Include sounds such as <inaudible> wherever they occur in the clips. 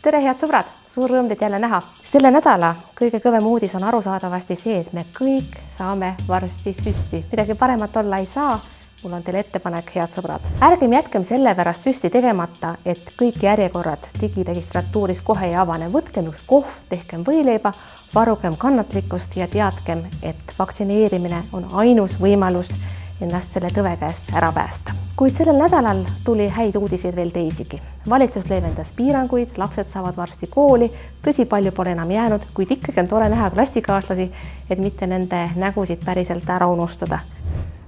tere, head sõbrad, suur rõõm teid jälle näha. selle nädala kõige kõvem uudis on arusaadavasti see, et me kõik saame varsti süsti, midagi paremat olla ei saa. mul on teile ettepanek, head sõbrad, ärgem jätkem sellepärast süsti tegemata, et kõik järjekorrad digiregistratuuris kohe ei avane, võtkem üks kohv, tehkem võileiba, varugem kannatlikkust ja teadkem, et vaktsineerimine on ainus võimalus ennast selle tõve käest ära päästa. kuid sellel nädalal tuli häid uudiseid veel teisigi. valitsus leevendas piiranguid, lapsed saavad varsti kooli, tõsi, palju pole enam jäänud, kuid ikkagi on tore näha klassikaaslasi, et mitte nende nägusid päriselt ära unustada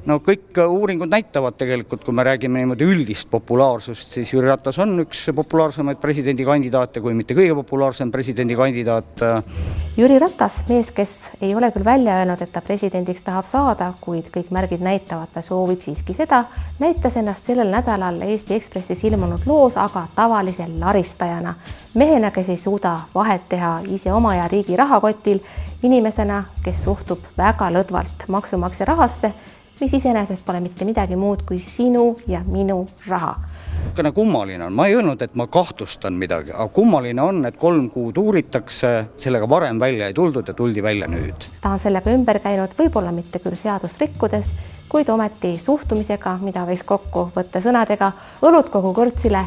no kõik uuringud näitavad tegelikult, kui me räägime niimoodi üldist populaarsust, siis Jüri Ratas on üks populaarsemaid presidendikandidaate, kui mitte kõige populaarsem presidendikandidaat. Jüri Ratas, mees, kes ei ole küll välja öelnud, et ta presidendiks tahab saada, kuid kõik märgid näitavad, ta soovib siiski seda, näitas ennast sellel nädalal Eesti Ekspressis ilmunud loos aga tavalise laristajana, mehena, kes ei suuda vahet teha ise oma ja riigi rahakotil, inimesena, kes suhtub väga lõdvalt maksumaksja rahasse mis iseenesest pole mitte midagi muud kui sinu ja minu raha. niisugune kummaline on, ma ei öelnud, et ma kahtlustan midagi, aga kummaline on, et kolm kuud uuritakse, sellega varem välja ei tuldud ja tuldi välja nüüd. ta on sellega ümber käinud, võib-olla mitte küll seadust rikkudes, kuid ometi suhtumisega, mida võiks kokku võtta sõnadega õlut kogu kõrtsile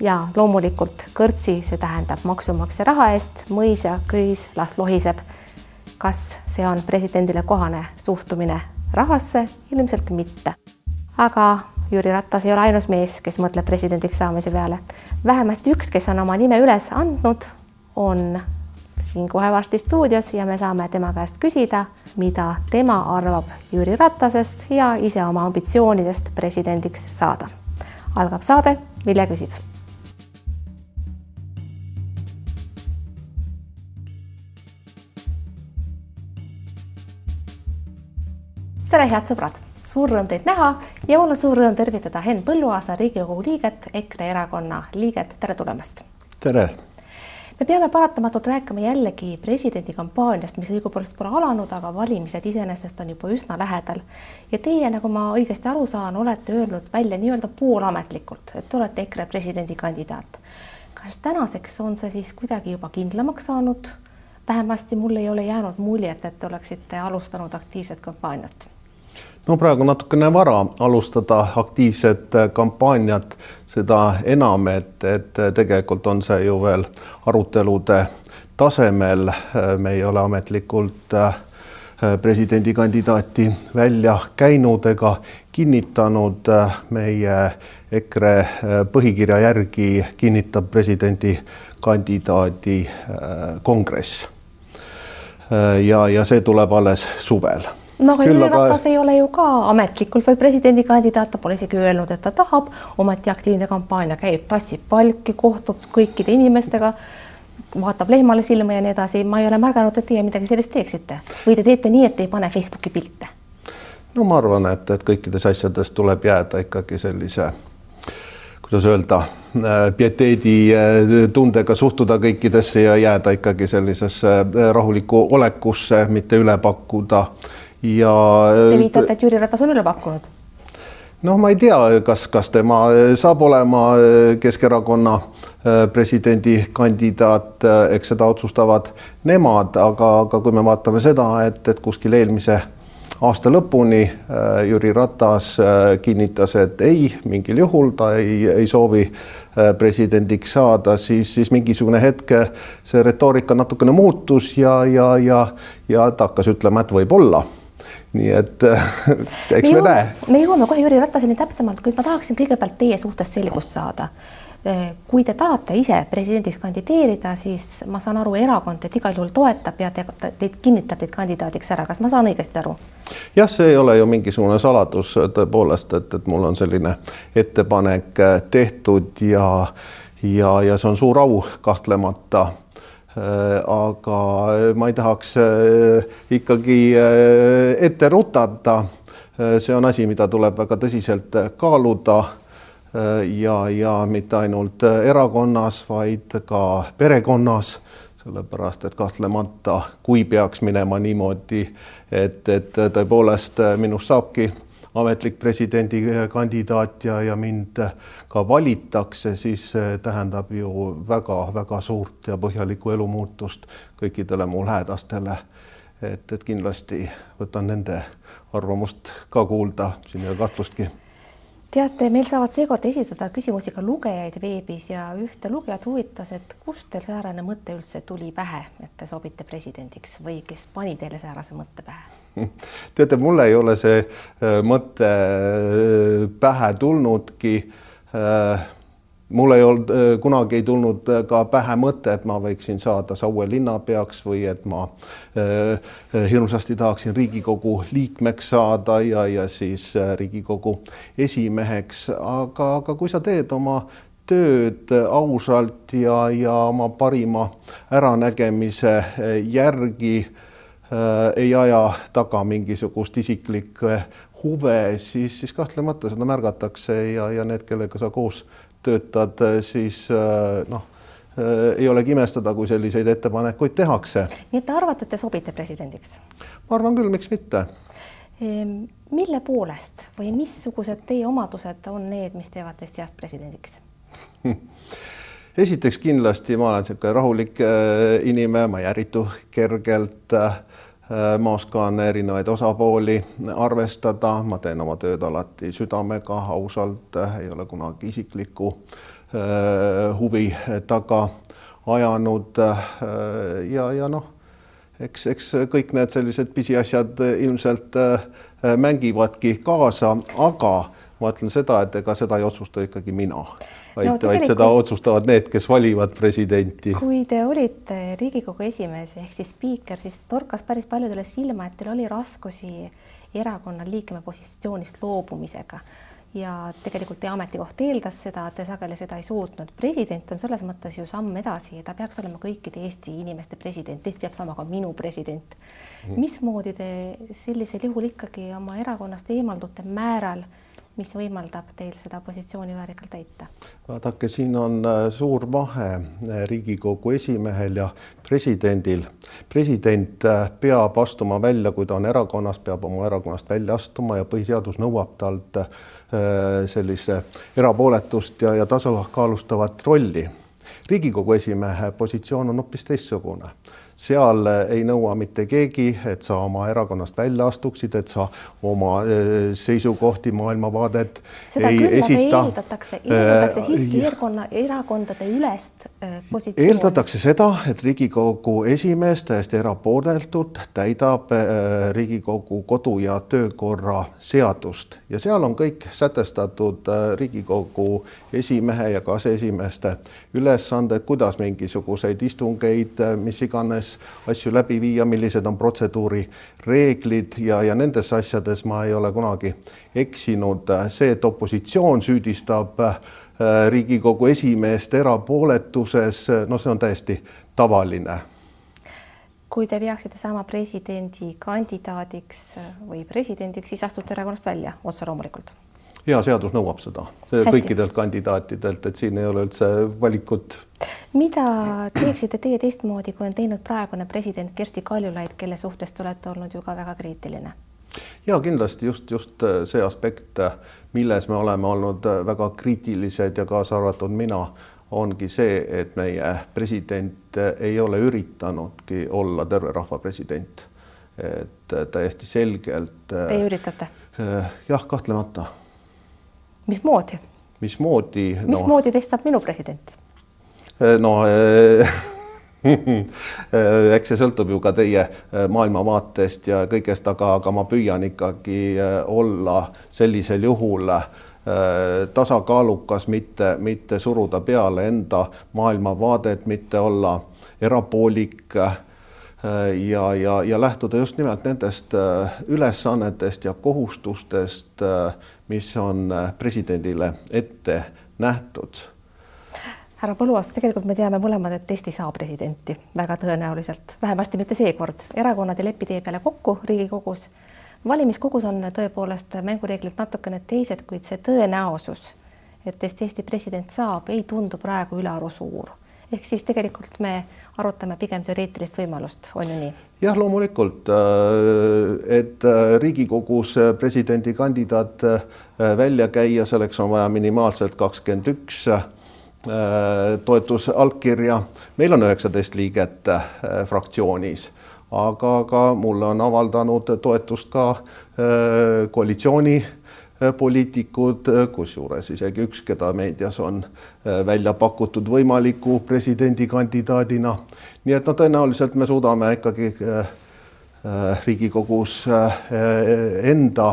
ja loomulikult kõrtsi, see tähendab maksumaksja raha eest, mõis ja köis las lohiseb. kas see on presidendile kohane suhtumine rahasse ilmselt mitte. aga Jüri Ratas ei ole ainus mees, kes mõtleb presidendiks saamise peale. vähemasti üks, kes on oma nime üles andnud, on siin kohe varsti stuudios ja me saame tema käest küsida, mida tema arvab Jüri Ratasest ja ise oma ambitsioonidest presidendiks saada. algab saade Vilja küsib tere, head sõbrad, suur rõõm teid näha ja mul on suur rõõm tervitada Henn Põlluaasa, Riigikogu liiget, EKRE erakonna liiget, tere tulemast. tere. me peame paratamatult rääkima jällegi presidendikampaaniast, mis õigupoolest pole alanud, aga valimised iseenesest on juba üsna lähedal. ja teie, nagu ma õigesti aru saan, olete öelnud välja nii-öelda poolametlikult, et te olete EKRE presidendikandidaat. kas tänaseks on see siis kuidagi juba kindlamaks saanud? vähemasti mul ei ole jäänud muljet, et te oleksite alustanud aktiivset kampaaniat no praegu natukene vara alustada aktiivset äh, kampaaniat, seda enam, et, et äh, tegelikult on see ju veel arutelude tasemel. Äh, me ei ole ametlikult presidendikandidaati välja käinud ega kinnitanud. meie EKRE põhikirja järgi kinnitab presidendikandidaadi kongress. ja, ja see tuleb alles suvel no aga Jüri Ratas ei ole ju ka ametlikult veel presidendikandidaat, ta pole isegi öelnud, et ta tahab, ometi aktiivne kampaania käib, tassib palki, kohtub kõikide inimestega, vaatab lehmale silma ja nii edasi. ma ei ole märganud, et teie midagi sellist teeksite või te teete nii, et ei pane Facebooki pilte? no ma arvan, et, et kõikides asjades tuleb jääda ikkagi sellise kuidas öelda, äh, tundega suhtuda kõikidesse ja jääda ikkagi sellisesse äh, rahulikku olekusse, mitte üle pakkuda ja. Te viitate, et Jüri Ratas on üle pakkunud? noh, ma ei tea, kas, kas tema saab olema Keskerakonna äh, presidendikandidaat, eks seda otsustavad nemad, aga, aga kui me vaatame seda, et, et kuskil eelmise aasta lõpuni äh, Jüri Ratas äh, kinnitas, et ei, mingil juhul ta ei, ei soovi presidendiks saada, siis, siis mingisugune hetk see retoorika natukene muutus ja, ja, ja, ja ta hakkas ütlema, et võib-olla nii et <laughs> eks me, me näe. me jõuame kohe Jüri Rataseni täpsemalt, kuid ma tahaksin kõigepealt teie suhtes selgust saada. Äh, kui te tahate ise presidendiks kandideerida, siis ma saan aru, erakond teid igal juhul toetab ja te, teid kinnitab teid kandidaadiks ära, kas ma saan õigesti aru? jah, see ei ole ju mingisugune saladus tõepoolest, et, et mul on selline ettepanek äh, tehtud ja ja, ja see on suur au kahtlemata Äh, aga ma ei tahaks äh, ikkagi äh, ette rutata. see on asi, mida tuleb väga tõsiselt kaaluda ja, ja mitte ainult erakonnas, vaid ka perekonnas sellepärast et kahtlemata, kui peaks minema niimoodi, et, et tõepoolest minust saabki ametlik presidendikandidaat ja, ja mind ka valitakse, siis see tähendab ju väga-väga suurt ja põhjalikku elumuutust kõikidele mu lähedastele. et, et kindlasti võtan nende arvamust ka kuulda, siin ei ole kahtlustki teate, meil saavad seekord esitada küsimusi ka lugejaid veebis ja ühte lugejat huvitas, et kust teil säärane mõte üldse tuli pähe, et te sobite presidendiks või kes pani teile säärase mõtte pähe? <laughs> teate, mulle ei ole see äh, mõte äh, pähe tulnudki. Äh, mul ei olnud, kunagi ei tulnud ka pähe mõte, et ma võiksin saada Saue linnapeaks või et ma hirmsasti tahaksin Riigikogu liikmeks saada ja, ja siis Riigikogu esimeheks, aga, aga kui sa teed oma tööd ausalt ja, ja oma parima äranägemise järgi ei aja taga mingisugust isiklikke huve, siis, siis kahtlemata seda märgatakse ja, ja need, kellega sa koos töötad, siis äh, noh, äh, ei olegi imestada, kui selliseid ettepanekuid tehakse. nii et te arvate, et te sobite presidendiks? ma arvan küll, miks mitte. Ehm, mille poolest või missugused teie omadused on need, mis teevad teist heast presidendiks <laughs> esiteks kindlasti ma olen niisugune rahulik äh, inimene, ma ei ärritu kergelt ma oskan erinevaid osapooli arvestada, ma teen oma tööd alati südamega, ausalt, ei ole kunagi isiklikku huvi taga ajanud. ja, ja noh, eks, eks kõik need sellised pisiasjad ilmselt mängivadki kaasa, aga ma ütlen seda, et ega seda ei otsusta ikkagi mina vaid no,, vaid seda otsustavad need, kes valivad presidenti. kui te olite Riigikogu esimees ehk siis spiiker, siis torkas päris paljudele silma, et teil oli raskusi erakonna liikme positsioonist loobumisega ja tegelikult teie ametikoht eeldas seda, te sageli seda ei suutnud. president on selles mõttes ju samm edasi, ta peaks olema kõikide Eesti inimeste president, teist peab saama ka minu president. Mhm. mismoodi te sellisel juhul ikkagi oma erakonnast eemaldute määral mis võimaldab teil seda positsiooni väärikalt täita? vaadake, siin on äh, suur vahe äh, Riigikogu esimehel ja presidendil. president äh, peab astuma välja, kui ta on erakonnas, peab oma erakonnast välja astuma ja põhiseadus nõuab talt sellise erapooletust ja, ja tasakaalustavat rolli. riigikogu esimehe positsioon on hoopis teistsugune seal ei nõua mitte keegi, et sa oma erakonnast välja astuksid, et sa oma eh, seisukohti, maailmavaadet seda ei esita. eeldatakse, eeldatakse äh, siiski erakonna, erakondade ülest äh, positsiooni. eeldatakse seda, et Riigikogu esimees täiesti erapooletult täidab äh, Riigikogu kodu- ja töökorra seadust ja seal on kõik sätestatud Riigikogu esimehe ja ka aseesimeeste ülesanded, kuidas mingisuguseid istungeid, mis iganes kuidas asju läbi viia, millised on protseduuri reeglid ja, ja nendes asjades ma ei ole kunagi eksinud. see, et opositsioon süüdistab äh, Riigikogu esimeest erapooletuses, no see on täiesti tavaline kui te peaksite saama presidendikandidaadiks või presidendiks, siis astute erakonnast välja otse loomulikult hea seadus nõuab seda Hästi. kõikidelt kandidaatidelt, et siin ei ole üldse valikut. mida teeksite teie teistmoodi, kui on teinud praegune president Kersti Kaljulaid, kelle suhtes te olete olnud ju ka väga kriitiline? ja kindlasti just, just see aspekt, milles me oleme olnud väga kriitilised ja kaasa arvatud mina, ongi see, et meie president ei ole üritanudki olla terve rahva president. et täiesti selgelt. Teie üritate? jah, kahtlemata mismoodi? mismoodi no.? mismoodi teist saab minu president? Eh, no eh, <laughs> eks see sõltub ju ka teie eh, maailmavaatest ja kõigest, aga, aga ma püüan ikkagi olla sellisel juhul tasakaalukas, mitte, mitte suruda peale enda maailmavaadet, mitte olla erapoolik ja, ja, ja lähtuda just nimelt nendest ülesannetest ja kohustustest, mis on äh, presidendile ette nähtud. härra Põlluaas, tegelikult me teame mõlemad, et teist ei saa presidenti väga tõenäoliselt, vähemasti mitte seekord. erakonnad ei lepi tee peale kokku Riigikogus. valimiskogus on tõepoolest mängureeglid natukene teised, kuid see tõenäosus, et Eesti president saab, ei tundu praegu ülearu suur ehk siis tegelikult me arutame pigem teoreetilist võimalust, on ju nii? jah, loomulikult, äh, et äh, Riigikogus presidendikandidaat välja käia, selleks on vaja minimaalselt kakskümmend üks toetusallkirja. meil on üheksateist liiget fraktsioonis aga ka mulle on avaldanud toetust ka äh, koalitsiooni äh, poliitikud, äh, kusjuures isegi üks, keda meedias on välja pakutud võimaliku presidendikandidaadina. nii et no tõenäoliselt me suudame ikkagi Riigikogus enda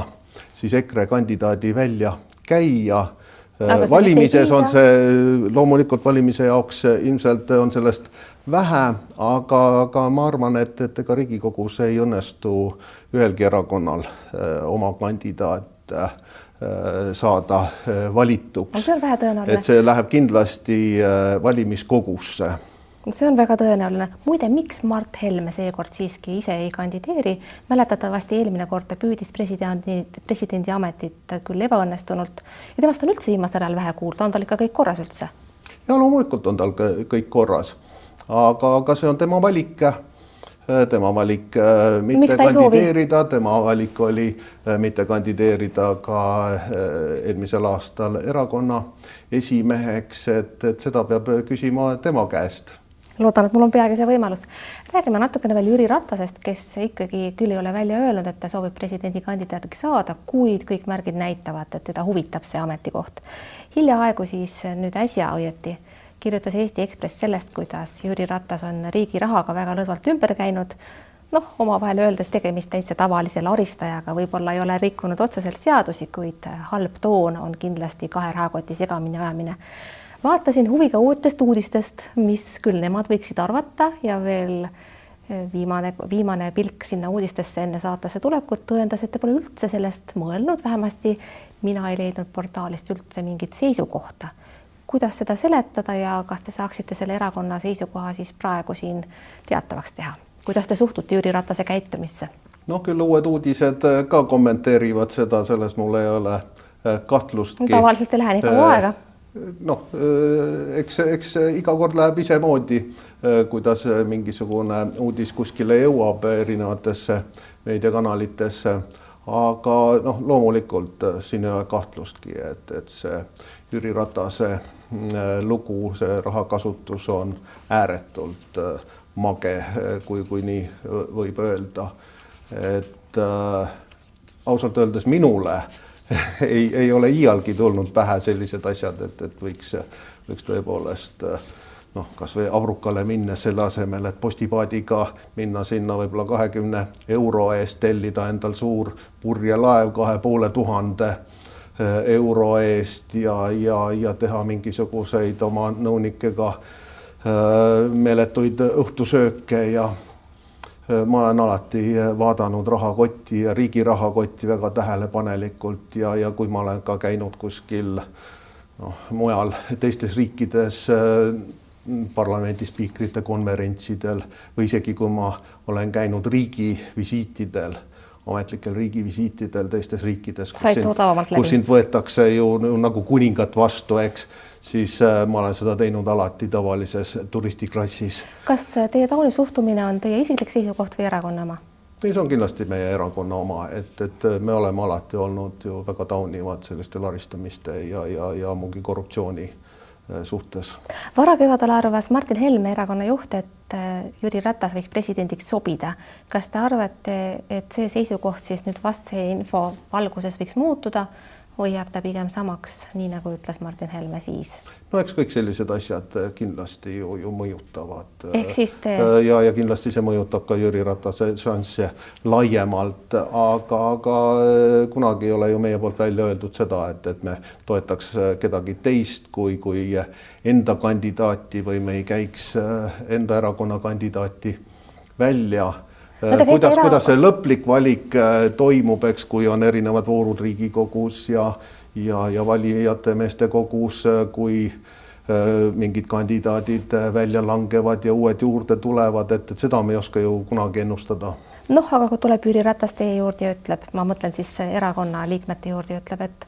siis EKRE kandidaadi välja käia valimises on see loomulikult valimise jaoks ilmselt on sellest vähe, aga, aga ma arvan, et, et ega Riigikogus ei õnnestu ühelgi erakonnal äh, oma kandidaat äh, saada äh, valituks. see on vähetõenäoline. et see läheb kindlasti valimiskogusse see on väga tõenäoline. muide, miks Mart Helme seekord siiski ise ei kandideeri? mäletatavasti eelmine kord ta püüdis presidendi, presidendi ametit küll ebaõnnestunult ja temast on üldse viimasel ajal vähe kuulda, on tal ikka kõik korras üldse? ja loomulikult on tal kõik korras, aga, aga see on tema valik tema valik äh, mitte kandideerida, tema valik oli äh, mitte kandideerida ka äh, eelmisel aastal erakonna esimeheks, et, et seda peab küsima tema käest loodan, et mul on peagi see võimalus. räägime natukene veel Jüri Ratasest, kes ikkagi küll ei ole välja öelnud, et ta soovib presidendikandidaadiks saada, kuid kõik märgid näitavad, et teda huvitab see ametikoht. hiljaaegu siis nüüd äsja õieti kirjutas Eesti Ekspress sellest, kuidas Jüri Ratas on riigi rahaga väga lõdvalt ümber käinud. noh, omavahel öeldes tegemist täitsa tavalise laristajaga, võib-olla ei ole rikkunud otseselt seadusi, kuid halb toon on kindlasti kahe rahakoti segamini ajamine vaatasin huviga uutest uudistest, mis küll nemad võiksid arvata ja veel eh, viimane, viimane pilk sinna uudistesse enne saatesse tulekut tõendas, et te pole üldse sellest mõelnud, vähemasti mina ei leidnud portaalist üldse mingit seisukohta. Kuidas seda seletada ja kas te saaksite selle erakonna seisukoha siis praegu siin teatavaks teha? kuidas te suhtute Jüri Ratase käitumisse? noh, küll uued uudised ka kommenteerivad seda, selles mul ei ole eh, kahtlustki. tavaliselt ei lähe nii kaua aega noh, eks, eks iga kord läheb isemoodi, kuidas mingisugune uudis kuskile jõuab erinevatesse meediakanalitesse. aga noh, loomulikult siin ei ole kahtlustki, et, et see Jüri Ratase lugu, see rahakasutus on ääretult mage, kui, kui nii võib öelda. et äh, ausalt öeldes minule äh, <laughs> ei, ei ole iialgi tulnud pähe sellised asjad, et, et võiks, võiks tõepoolest noh, kasvõi Abrukale minnes selle asemel, et postipaadiga minna sinna võib-olla kahekümne euro eest tellida endal suur purjelaev kahe poole tuhande euro eest ja, ja, ja teha mingisuguseid oma nõunikega eh, meeletuid õhtusööke ja Äh, ma olen alati vaadanud rahakotti ja riigi rahakotti väga tähelepanelikult ja, ja kui ma olen ka käinud kuskil noh, mujal teistes riikides parlamendi spiikrite konverentsidel või isegi kui ma olen käinud riigivisiitidel, ametlikel riigivisiitidel teistes riikides, kus sind, kus sind võetakse ju nagu kuningat vastu, eks siis äh, ma olen seda teinud alati tavalises turistiklassis. kas äh, teie taoline suhtumine on teie isiklik seisukoht või erakonna oma? ei, see on kindlasti meie erakonna oma, et, et äh, me oleme alati olnud ju väga taunivad selliste laristamiste ja, ja, ja ammugi korruptsiooni suhtes. varakevadel arvas Martin Helme, erakonna juht, et Jüri Ratas võiks presidendiks sobida. kas te arvate, et see seisukoht siis nüüd vastse info valguses võiks muutuda jääb ta pigem samaks, nii nagu ütles Martin Helme siis? no eks kõik sellised asjad eh, kindlasti ju, ju mõjutavad. ehk siis te. Eh, ja, ja kindlasti see mõjutab ka Jüri Ratase šansse laiemalt, aga, aga eh, kunagi ei ole ju meie poolt välja öeldud seda, et, et me toetaks kedagi teist kui, kui enda kandidaati või me ei käiks enda erakonna kandidaati välja. Kuidas, kuidas see lõplik valik äh, toimub, eks, kui on erinevad voorud Riigikogus ja, ja, ja valijate meeste kogus, äh, kui äh, mingid kandidaadid välja langevad ja uued juurde tulevad, et, et seda me ei oska ju kunagi ennustada. noh, aga kui tuleb Jüri Ratas teie juurde ja ütleb, ma mõtlen siis erakonna liikmete juurde ja ütleb, et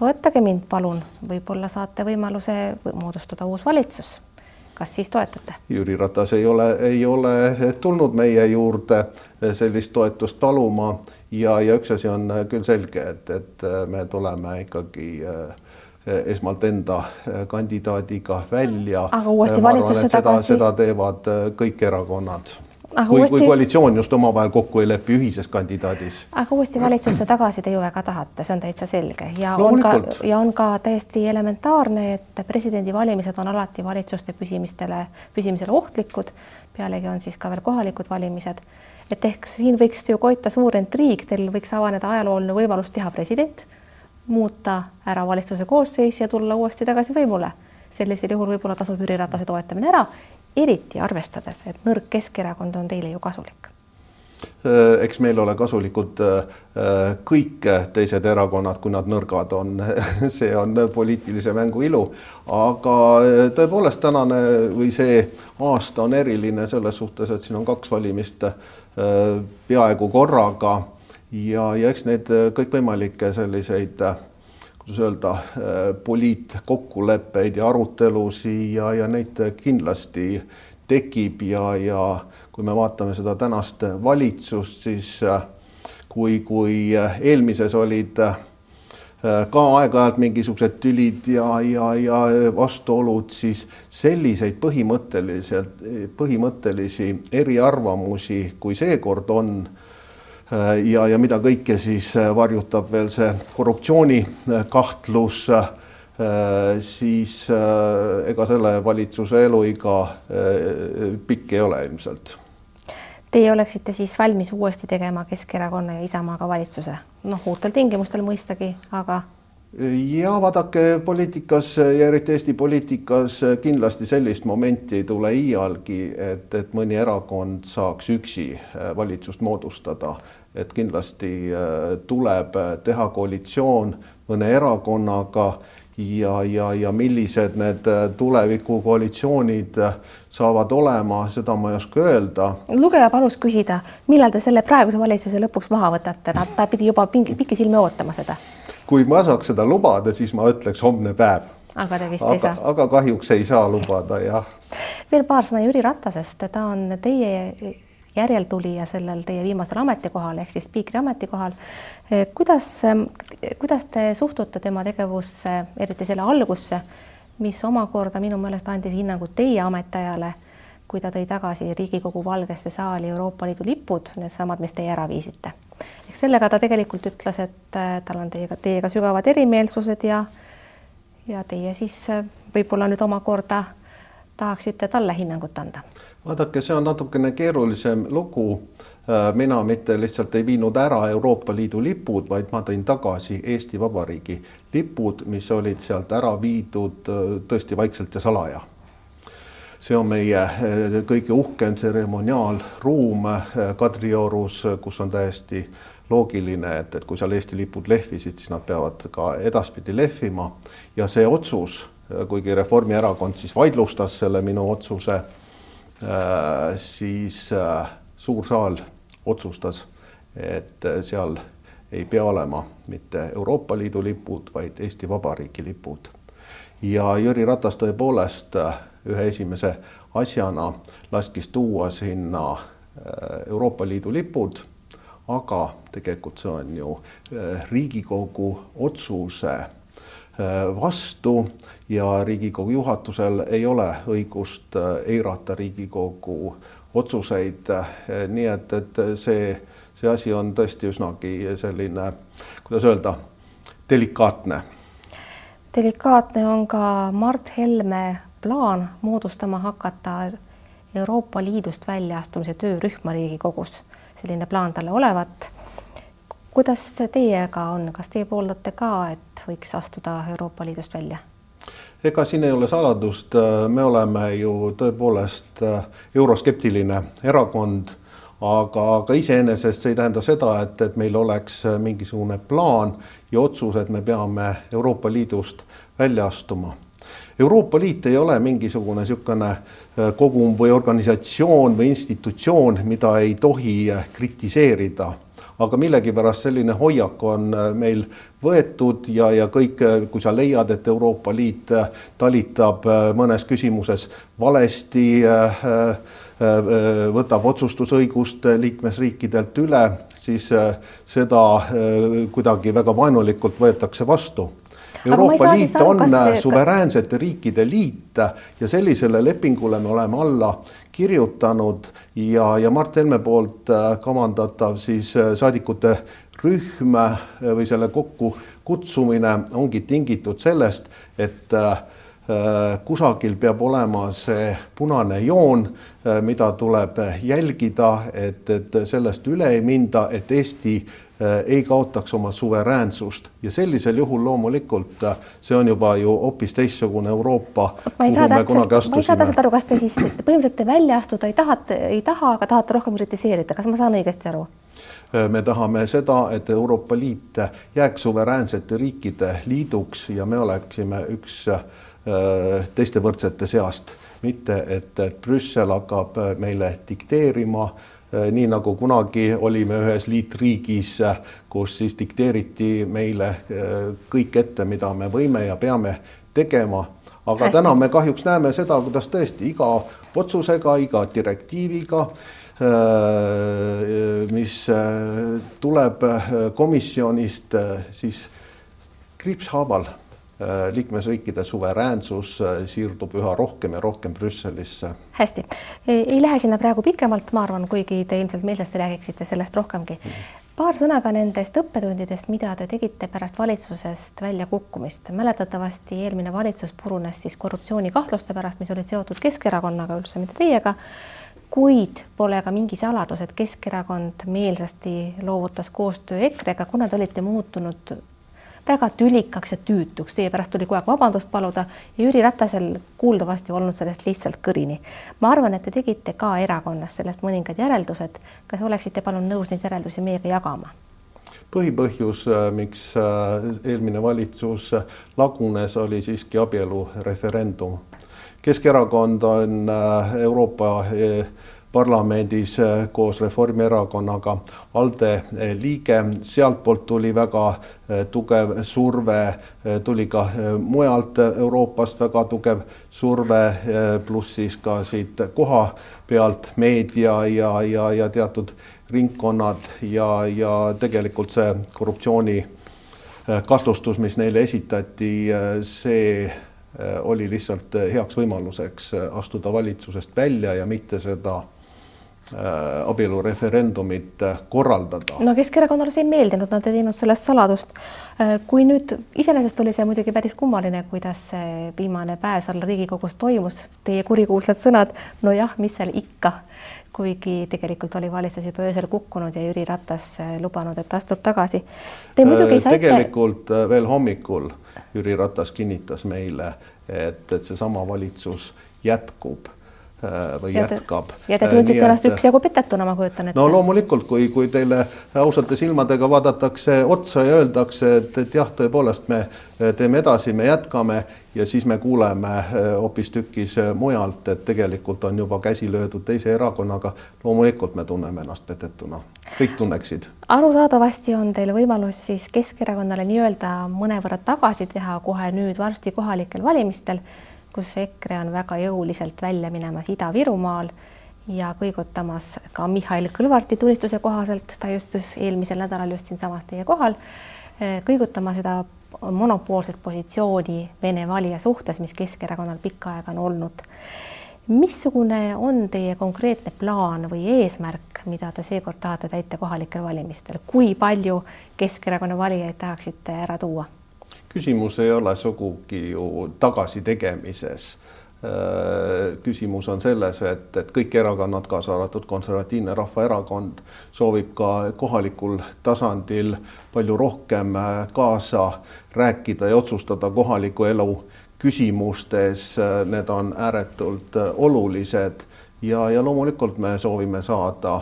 toetage mind, palun, võib-olla saate võimaluse moodustada uus valitsus kas siis toetate? Jüri Ratas ei ole, ei ole tulnud meie juurde sellist toetust paluma ja, ja üks asi on küll selge, et, et me tuleme ikkagi esmalt enda kandidaadiga välja. aga uuesti valitsusse tagasi? seda teevad kõik erakonnad kui uuesti..., kui koalitsioon just omavahel kokku ei lepi ühises kandidaadis. aga uuesti valitsusse tagasi te ju väga tahate, see on täitsa selge ja on ka ja on ka täiesti elementaarne, et presidendivalimised on alati valitsuste püsimistele, püsimisele ohtlikud. pealegi on siis ka veel kohalikud valimised. et ehk siin võiks ju koita suur intriig, teil võiks avaneda ajalooline võimalus teha president, muuta ära valitsuse koosseis ja tulla uuesti tagasi võimule sellisel juhul võib-olla tasub Jüri Ratase toetamine ära eriti arvestades, et nõrk Keskerakond on teile ju kasulik? Äh, eks meil ole kasulikud äh, kõik teised erakonnad, kui nad nõrgad on <laughs> see on poliitilise mängu ilu. aga äh, tõepoolest tänane või see aasta on eriline selles suhtes, et siin on kaks valimist peaaegu korraga ja, ja eks neid kõikvõimalikke selliseid kuidas öelda, poliitkokkuleppeid ja arutelusid ja, ja neid kindlasti tekib ja, ja kui me vaatame seda tänast valitsust, siis kui, kui eelmises olid ka aeg-ajalt mingisugused tülid ja, ja, ja vastuolud, siis selliseid põhimõtteliselt, põhimõttelisi eriarvamusi, kui seekord on Äh, ja, ja mida kõike siis äh, varjutab veel see korruptsioonikahtlus, äh, siis ega selle valitsuse eluiga pikk ei ole ilmselt. Teie oleksite siis valmis uuesti tegema Keskerakonna ja Isamaaga valitsuse, noh, uutel tingimustel mõistagi, aga ja vaadake poliitikas ja eriti Eesti poliitikas kindlasti sellist momenti ei tule iialgi, et, et mõni erakond saaks üksi valitsust moodustada et kindlasti äh, tuleb äh, teha koalitsioon mõne erakonnaga ja, ja, ja millised need äh, tulevikukoalitsioonid saavad olema, seda ma ei oska öelda. lugeja palus küsida, millal te selle praeguse valitsuse lõpuks maha võtate, ta pidi juba pikisilmi ootama seda. kui ma saaks seda lubada, siis ma ütleks homne päev. aga te vist aga, ei saa? aga kahjuks ei saa lubada, jah. veel paar sõna Jüri Ratasest, ta on teie järeltulija sellel teie viimasel ametikohal ehk siis spiikri ametikohal. Eh, kuidas, eh, kuidas te suhtute tema tegevusse, eriti selle algusse, mis omakorda minu meelest andis hinnangu teie ametiajale, kui ta tõi tagasi Riigikogu Valgesse saali Euroopa Liidu lipud, needsamad, mis teie ära viisite. ehk sellega ta tegelikult ütles, et eh, tal on teiega, teiega sügavad erimeelsused ja ja teie siis võib-olla nüüd omakorda tahaksite talle hinnangut anda? vaadake, see on natukene keerulisem lugu. Äh, mina mitte lihtsalt ei viinud ära Euroopa Liidu lipud, vaid ma tõin tagasi Eesti Vabariigi lipud, mis olid sealt ära viidud äh, tõesti vaikselt ja salaja see on meie äh, kõige uhkem tseremoniaalruum Kadriorus, kus on täiesti loogiline, et, et kui seal Eesti lipud lehvisid, siis nad peavad ka edaspidi lehvima ja see otsus kuigi Reformierakond siis vaidlustas selle minu otsuse, äh, siis äh, suur saal otsustas, et äh, seal ei pea olema mitte Euroopa Liidu lipud, vaid Eesti Vabariigi lipud. ja Jüri Ratas tõepoolest ühe esimese asjana laskis tuua sinna Euroopa Liidu lipud, aga tegelikult see on ju Riigikogu otsuse vastu ja Riigikogu juhatusel ei ole õigust äh, eirata Riigikogu otsuseid. nii et, et see, see asi on tõesti üsnagi selline, kuidas öelda, delikaatne. delikaatne on ka Mart Helme plaan moodustama hakata Euroopa Liidust väljaastumise töörühma Riigikogus. selline plaan talle olevat kuidas teiega on, kas teie pooldate ka, et võiks astuda Euroopa Liidust välja? Ega siin ei ole saladust, me oleme ju tõepoolest äh, euroskeptiline erakond, aga, aga iseenesest see ei tähenda seda, et, et meil oleks äh, mingisugune plaan ja otsus, et me peame Euroopa Liidust välja astuma. Euroopa Liit ei ole mingisugune niisugune äh, kogum või organisatsioon või institutsioon, mida ei tohi kritiseerida aga millegipärast selline hoiak on meil võetud ja, ja kõik, kui sa leiad, et Euroopa Liit talitab mõnes küsimuses valesti võtab otsustusõigust liikmesriikidelt üle, siis seda kuidagi väga vaenulikult võetakse vastu. Euroopa Liit aru, on see... suveräänsete riikide liit ja sellisele lepingule me oleme alla kirjutanud ja, ja Mart Helme poolt äh, kavandatav siis äh, saadikute rühm äh, või selle kokkukutsumine ongi tingitud sellest, et kusagil peab olema see punane joon, mida tuleb jälgida, et, et sellest üle ei minda, et Eesti Äh, ei kaotaks oma suveräänsust ja sellisel juhul loomulikult äh, see on juba ju hoopis teistsugune Euroopa. ma ei saa täpselt, aru, kas te siis <clears throat> põhimõtteliselt te välja astuda ei taha, ei taha, aga tahate rohkem kritiseerida, kas ma saan õigesti aru? Äh, me tahame seda, et Euroopa Liit jääks suveräänsete riikide liiduks ja me oleksime üks teiste võrdsete seast, mitte et, Brüssel hakkab meile dikteerima Äh, nii nagu kunagi olime ühes liitriigis, äh, kus siis dikteeriti meile äh, kõik ette, mida me võime ja peame tegema. aga Hästi. täna me kahjuks näeme seda, kuidas tõesti iga otsusega, iga direktiiviga, mis tuleb komisjonist, siis kriipshaaval Äh, liikmesriikide suveräänsus äh, siirdub üha rohkem ja rohkem Brüsselisse. hästi, ei lähe sinna praegu pikemalt, ma arvan, kuigi te ilmselt meelsasti räägiksite sellest rohkemgi. paar sõna ka nendest õppetundidest, mida te tegite pärast valitsusest väljakukkumist. mäletatavasti eelmine valitsus purunes siis korruptsioonikahtluste pärast, mis olid seotud Keskerakonnaga, üldse mitte teiega kuid pole ka mingi saladus, et Keskerakond meelsasti loovutas koostöö EKRE-ga, kuna te olite muutunud väga tülikaks ja tüütuks, teie pärast tuli kogu aeg vabandust paluda ja Jüri Ratasel kuuldavasti olnud sellest lihtsalt kõrini. ma arvan, et te tegite ka erakonnas sellest mõningad järeldused. kas oleksite palun nõus neid järeldusi meiega jagama? põhipõhjus, äh, miks äh, eelmine valitsus lagunes, oli siiski abielureferendum. Keskerakond on äh, Euroopa parlamendis äh, koos Reformierakonnaga. ALDE äh, liige, sealtpoolt tuli väga äh, tugev surve, tuli ka mujalt Euroopast väga tugev surve, pluss siis ka siit koha pealt meedia ja, ja, ja teatud ringkonnad ja, ja tegelikult see korruptsiooni kahtlustus, mis neile esitati, see oli lihtsalt heaks võimaluseks astuda valitsusest välja ja mitte seda abielureferendumit äh, korraldada. no Keskerakonnale see ei meeldinud, nad ei teinud sellest saladust. Äh, kui nüüd iseenesest oli see muidugi päris kummaline, kuidas see viimane päev seal Riigikogus toimus, teie kurikuulsad sõnad, nojah, mis seal ikka, kuigi tegelikult oli valitsus juba öösel kukkunud ja Jüri Ratas lubanud, et astub tagasi. Te muidugi saite. tegelikult veel hommikul Jüri Ratas kinnitas meile, et, et seesama valitsus jätkub Äh, või ja te, jätkab. ja te tundsite ennast üksjagu petetuna, ma kujutan ette. no loomulikult, kui, kui teile ausate silmadega vaadatakse otsa ja öeldakse, et, et jah, tõepoolest me teeme edasi, me jätkame ja siis me kuuleme äh, hoopistükkis mujalt, et tegelikult on juba käsi löödud teise erakonnaga. loomulikult me tunneme ennast petetuna, kõik tunneksid. arusaadavasti on teil võimalus siis Keskerakonnale nii-öelda mõnevõrra tagasi teha kohe nüüd varsti kohalikel valimistel kus EKRE on väga jõuliselt välja minemas Ida-Virumaal ja kõigutamas ka Mihhail Kõlvarti tunnistuse kohaselt, ta justus eelmisel nädalal just siinsamas teie kohal, eh, kõigutama seda monopoolset positsiooni Vene valija suhtes, mis Keskerakonnal pikka aega on olnud. missugune on teie konkreetne plaan või eesmärk, mida te seekord tahate täita kohalikel valimistel, kui palju Keskerakonna valijaid tahaksite ära tuua? Küsimus ei ole sugugi ju tagasitegemises. Äh, küsimus on selles, et, et kõik erakonnad, kaasa arvatud Konservatiivne Rahvaerakond, soovib ka kohalikul tasandil palju rohkem äh, kaasa rääkida ja otsustada kohaliku elu küsimustes. Äh, need on ääretult olulised ja, ja loomulikult me soovime saada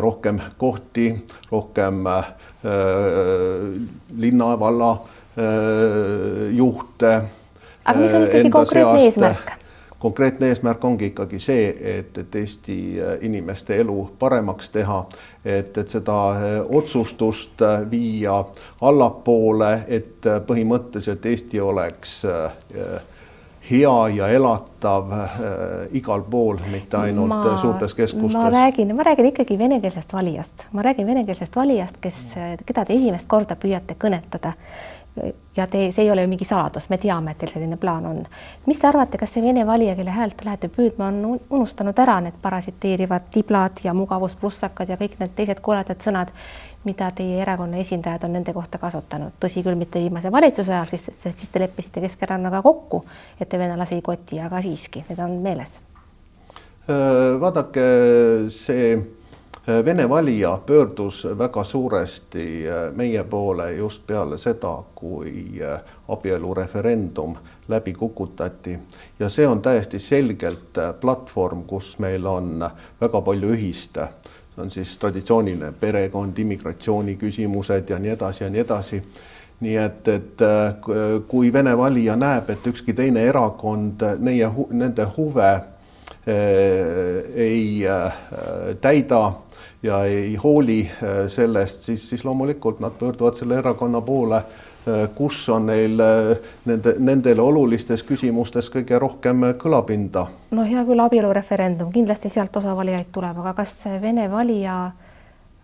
rohkem kohti, rohkem äh, linna, valla Äh, juhte. aga mis on ikkagi konkreetne eesmärk? konkreetne eesmärk ongi ikkagi see, et, et Eesti inimeste elu paremaks teha, et, et seda otsustust viia allapoole, et põhimõtteliselt Eesti oleks hea ja elatav äh, igal pool, mitte ainult ma, suurtes keskustes. ma räägin, ma räägin ikkagi venekeelsest valijast, ma räägin venekeelsest valijast, kes, keda te esimest korda püüate kõnetada. Ja te, see ei ole ju mingi saladus, me teame, et teil selline plaan on. mis te arvate, kas see vene valija, kelle häält te lähete püüdma, on unustanud ära need parasiteerivad tiblad ja mugavusplussakad ja kõik need teised koledad sõnad mida teie erakonna esindajad on nende kohta kasutanud, tõsi küll, mitte viimase valitsuse ajal, sest, sest siis te leppisite Keskerakonnaga kokku, et te venelasi ei koti, aga siiski, need on meeles. Äh, vaadake, see Vene valija pöördus väga suuresti äh, meie poole just peale seda, kui abielureferendum läbi kukutati ja see on täiesti selgelt platvorm, kus meil on väga palju ühist on siis traditsiooniline perekond, immigratsiooni küsimused ja nii edasi ja nii edasi. nii et, et äh, kui Vene valija näeb, et ükski teine erakond neie, nende huve äh, ei äh, täida ja ei hooli sellest, siis, siis loomulikult nad pöörduvad selle erakonna poole Äh, kus on neil äh, nende, nendele olulistes küsimustes kõige rohkem kõlapinda? no hea küll, abielureferendum, kindlasti sealt osa valijaid tuleb, aga kas Vene valija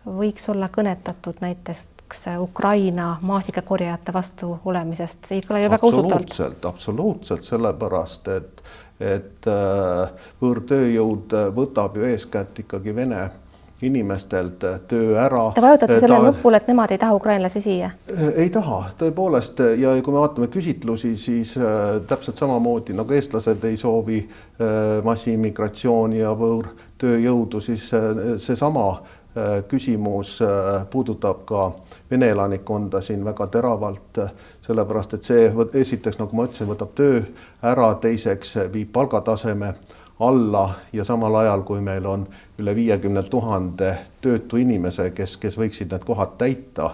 võiks olla kõnetatud näiteks Ukraina maasikakorjajate vastu olemisest, ei kõla ju väga usutavalt. absoluutselt, absoluutselt, sellepärast et, et äh, võõrtööjõud võtab ju eeskätt ikkagi Vene inimestelt töö ära. Te vajutate sellele ta... nupule, et nemad ei taha ukrainlasi siia? ei taha, tõepoolest ja kui me vaatame küsitlusi, siis äh, täpselt samamoodi nagu eestlased ei soovi äh, massiimmigratsiooni ja võõrtööjõudu, siis äh, seesama äh, küsimus äh, puudutab ka vene elanikkonda siin väga teravalt, sellepärast et see esiteks, nagu ma ütlesin, võtab töö ära, teiseks viib palgataseme alla ja samal ajal, kui meil on üle viiekümne tuhande töötu inimese, kes, kes võiksid need kohad täita,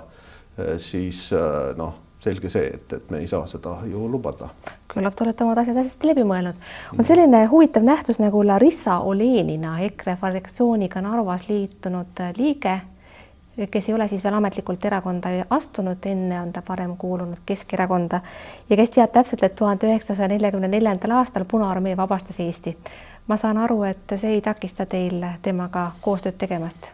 eh, siis eh, noh, selge see, et, et me ei saa seda ju lubada. küllap te olete omad asjad hästi läbi mõelnud. on selline huvitav nähtus nagu Larissa Olenina, EKRE fraktsiooniga Narvas liitunud liige, kes ei ole siis veel ametlikult erakonda astunud, enne on ta varem kuulunud Keskerakonda ja kes teab täpselt, et tuhande üheksasaja neljakümne neljandal aastal Punaarmee vabastas Eesti ma saan aru, et see ei takista teil temaga koostööd tegemast?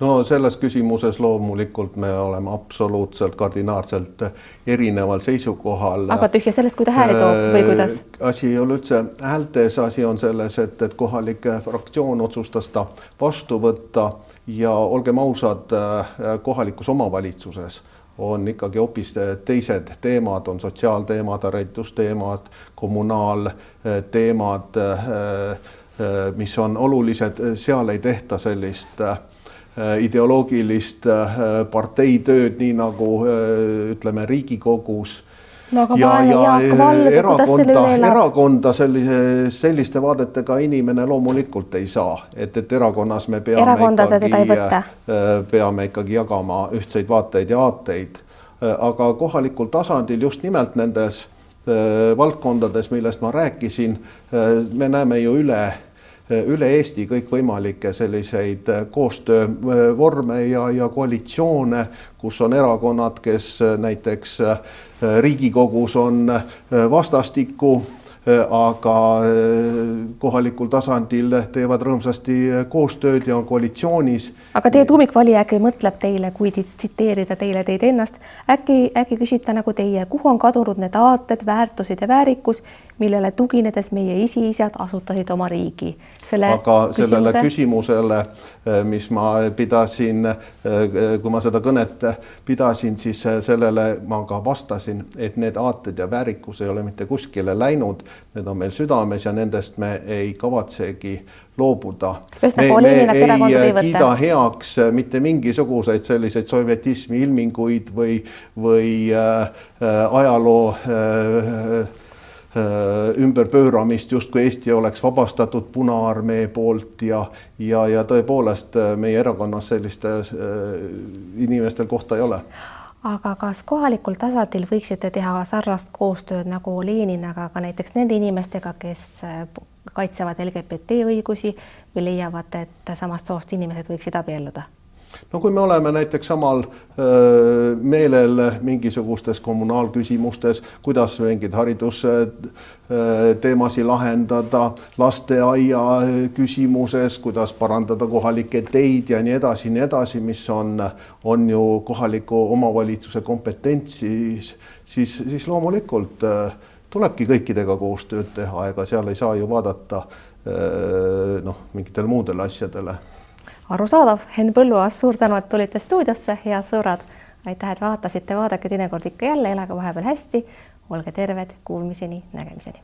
No selles küsimuses loomulikult me oleme absoluutselt kardinaalselt erineval seisukohal. aga tühja sellest, kui ta hääli toob või äh, kuidas? asi ei ole üldse häältes, asi on selles, et, et kohalik fraktsioon otsustas ta vastu võtta ja olgem ausad, äh, kohalikus omavalitsuses on ikkagi hoopis teised teemad, on sotsiaalteemad, haridusteemad, kommunaalteemad, mis on olulised, seal ei tehta sellist ideoloogilist parteitööd, nii nagu ütleme Riigikogus no aga ja, vaene Jaak Valge, kuidas selle üle elab? erakonda sellise, selliste vaadetega inimene loomulikult ei saa, et, et erakonnas me peame Erakondade ikkagi, äh, peame ikkagi jagama ühtseid vaateid ja aateid. Äh, aga kohalikul tasandil just nimelt nendes äh, valdkondades, millest ma rääkisin, me näeme ju üle üle Eesti kõikvõimalikke selliseid koostöövorme ja, ja koalitsioone, kus on erakonnad, kes näiteks Riigikogus on vastastikku aga äh, kohalikul tasandil teevad rõõmsasti koostööd ja on koalitsioonis. aga teie tuumikvalija äkki mõtleb teile, kui tsiteerida teile teid ennast, äkki, äkki küsite nagu teie, kuhu on kadunud need aated, väärtused ja väärikus, millele tuginedes meie esiisad asutasid oma riigi? aga sellele küsimuse... küsimusele, mis ma pidasin, kui ma seda kõnet pidasin, siis sellele ma ka vastasin, et need aated ja väärikus ei ole mitte kuskile läinud, need on meil südames ja nendest me ei kavatsegi loobuda. me, me ei kiida heaks mitte mingisuguseid selliseid sovjetismi ilminguid või, või äh, ajaloo äh, Äh, ümberpööramist, justkui Eesti oleks vabastatud Punaarmee poolt ja, ja, ja tõepoolest äh, meie erakonnas selliste äh, inimestel kohta ei ole aga kas kohalikul tasandil võiksite teha sarnast koostööd nagu Leninaga ka näiteks nende inimestega, kes kaitsevad LGBT õigusi või leiavad, et samast soost inimesed võiksid abielluda? No kui me oleme näiteks samal öö, meelel mingisugustes kommunaalküsimustes, kuidas mingeid haridusteemasid lahendada, lasteaia küsimuses, kuidas parandada kohalikke teid ja nii edasi, nii edasi, mis on, on ju kohaliku omavalitsuse kompetentsis, siis, siis loomulikult öö, tulebki kõikidega koostööd teha, ega seal ei saa ju vaadata noh, mingitele muudele asjadele arusaadav, Henn Põlluaas, suur tänu, et tulite stuudiosse, head sõbrad. aitäh, et vaatasite, vaadake teinekord ikka jälle, elage vahepeal hästi, olge terved, kuulmiseni, nägemiseni.